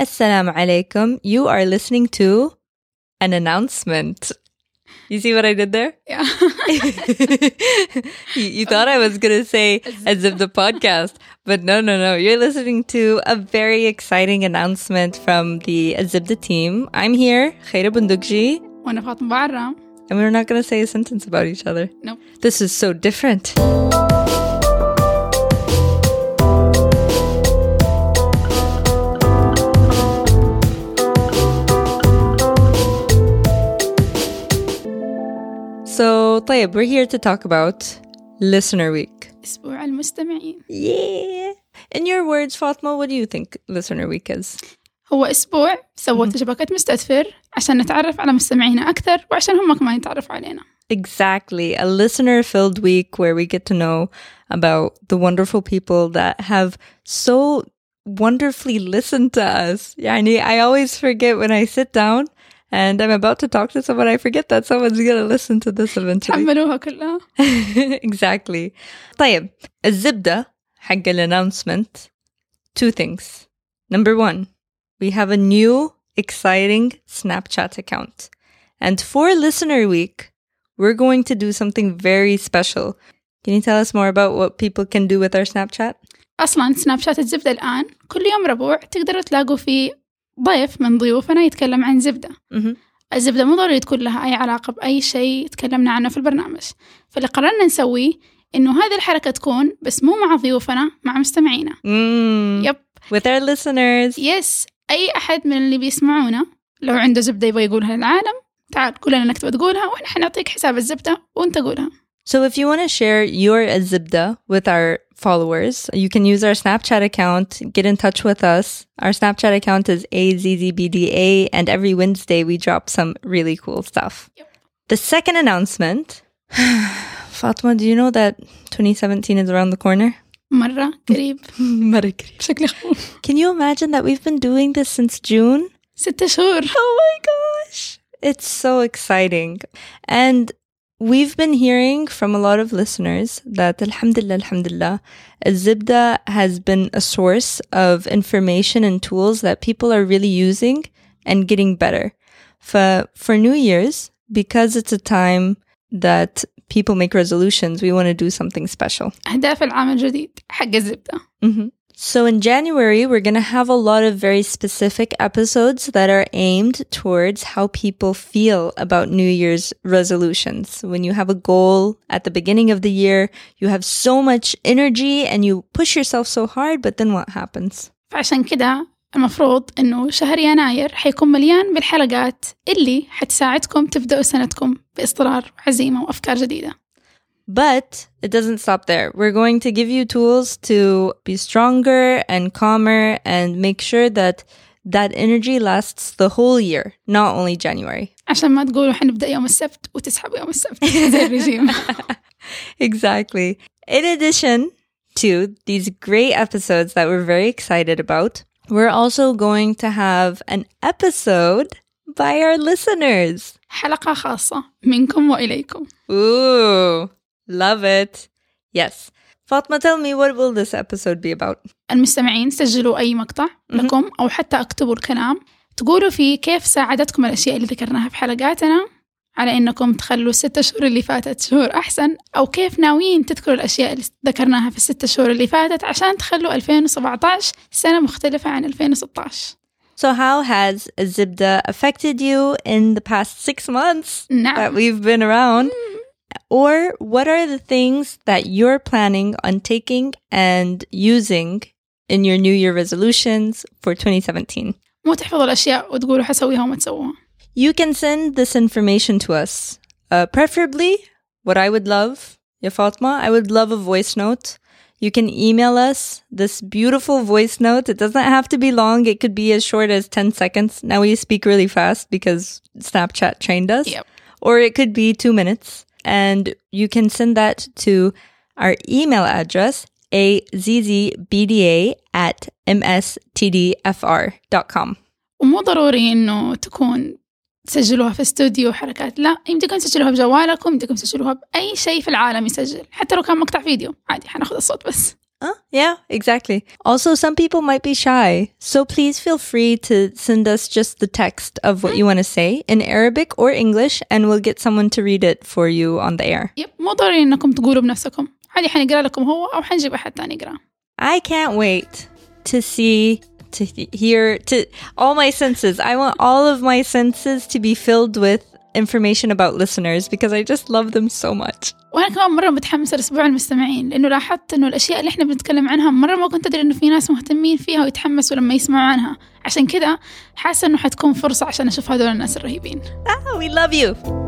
Assalamu alaikum. You are listening to an announcement. You see what I did there? Yeah. you, you, thought I was going to say as if the podcast, but no, no, no. You're listening to a very exciting announcement from the Azibda team. I'm here, Khaira Bundukji. And we're not going to say a sentence about each other. No. Nope. This is so different. So, طيب, we're here to talk about Listener Week. أسبوع المستمعين. Yeah. In your words, Fatma, what do you think Listener Week is? هو أسبوع سوته شبكة مستدفر عشان نتعرف على مستمعينا أكثر وعشان هم كمان يتعرفوا علينا. Exactly. A listener filled week where we get to know about the wonderful people that have so wonderfully listened to us. Yani, I always forget when I sit down and I'm about to talk to someone, I forget that someone's going to listen to this eventually. تحملوها كلها. exactly. طيب الزبدة حق announcement two things. Number one, we have a new exciting Snapchat account. And for listener week, we're going to do something very special. Can you tell us more about what people can do with our Snapchat? أصلا سناب شات الزبدة الآن كل يوم ربوع تقدروا تلاقوا فيه ضيف من ضيوفنا يتكلم عن زبدة. Mhm. الزبدة مو ضروري تكون لها أي علاقة بأي شيء تكلمنا عنه في البرنامج فاللي قررنا نسويه إنه هذه الحركة تكون بس مو مع ضيوفنا مع مستمعينا. يب With our listeners. يس أي أحد من اللي بيسمعونا لو عنده زبدة يبغى يقولها للعالم تعال قول لنا إنك تبغى تقولها وإحنا حنعطيك حساب الزبدة وأنت قولها So if you want to share your Azibda with our followers, you can use our Snapchat account, get in touch with us. Our Snapchat account is AZZBDA, and every Wednesday we drop some really cool stuff. Yep. The second announcement, Fatma, do you know that 2017 is around the corner? مرة قريب بشكل خوف Can you imagine that we've been doing this since June? ستة شهور Oh my gosh. It's so exciting. And we've been hearing from a lot of listeners that alhamdulillah, alhamdulillah, Zibda has been a source of information and tools that people are really using and getting better. For, for New Year's, because it's a time that people make resolutions, we want to do something special. أهداف العام الجديد حق الزبدة Mhm. So in January, we're going to have a lot of very specific episodes that are aimed towards how people feel about New Year's resolutions. When you have a goal at the beginning of the year, you have so much energy and you push yourself so hard, but then what happens? فعشان كده المفروض إنه شهر يناير حيكون مليان بالحلقات اللي حتساعدكم تبدأوا سنتكم بإصرار وعزيمة وأفكار جديدة But it doesn't stop there. We're going to give you tools to be stronger and calmer and make sure that that energy lasts the whole year, not only January. عشان ما تقولوا حنبدأ يوم السبت وتسحبوا يوم السبت زي الرجيم exactly. In addition to these great episodes that we're very excited about, we're also going to have an episode by our listeners. حلقة خاصة منكم وإليكم Ooh, Love it. Yes. Fatma, tell me what will this episode be about? المستمعين سجلوا أي مقطع لكم أو حتى اكتبوا الكلام تقولوا فيه كيف ساعدتكم الأشياء اللي ذكرناها في حلقاتنا على إنكم تخلوا الستة شهور اللي فاتت شهور أحسن أو كيف ناويين تذكروا الأشياء اللي ذكرناها في الستة شهور اللي فاتت عشان تخلوا 2017 سنة مختلفة عن 2016 So, how has Zibda affected you in the past six months that نعم we've been around? Or what are the things that you're planning on taking and using in your New Year resolutions for 2017? مو تحفظوا الأشياء وتقولوا حسويها وما تسووها You can send this information to us. Uh, preferably, what I would love, Ya Fatma, I would love a voice note. You can email us this beautiful voice note. It doesn't have to be long. It could be as short as 10 seconds. Now we speak really fast because Snapchat trained us. Yep. Or it could be two minutes. And you can send that to our email address, azzbda at mstdfr.com. ومو ضروري إنه تكون تسجلوها في استوديو حركات لا يمديكم تسجلوها بجوالكم يمديكم تسجلوها بأي شيء في العالم يسجل حتى لو كان مقطع فيديو عادي حناخذ الصوت بس Huh? Yeah, exactly. Also, some people might be shy, so please feel free to send us just the text of what you want to say in Arabic or English, and we'll get someone to read it for you on the air. يب مو ضروري إنكم تقولوا بنفسكم عادي حنقرأ لكم هو أو حنجيب أحد تاني يقرأ I can't wait to see, to hear, to all my senses. I want all of my senses to be filled with information about listeners because I just love them so much. وأنا كمان مرة متحمسة لأسبوع المستمعين لأنه لاحظت إنه الأشياء اللي إحنا بنتكلم عنها مرة ما كنت أدري إنه في ناس مهتمين فيها ويتحمسوا لما يسمعوا عنها عشان كذا حاسة إنه حتكون فرصة عشان أشوف هذول الناس الرهيبين Ah, we love you.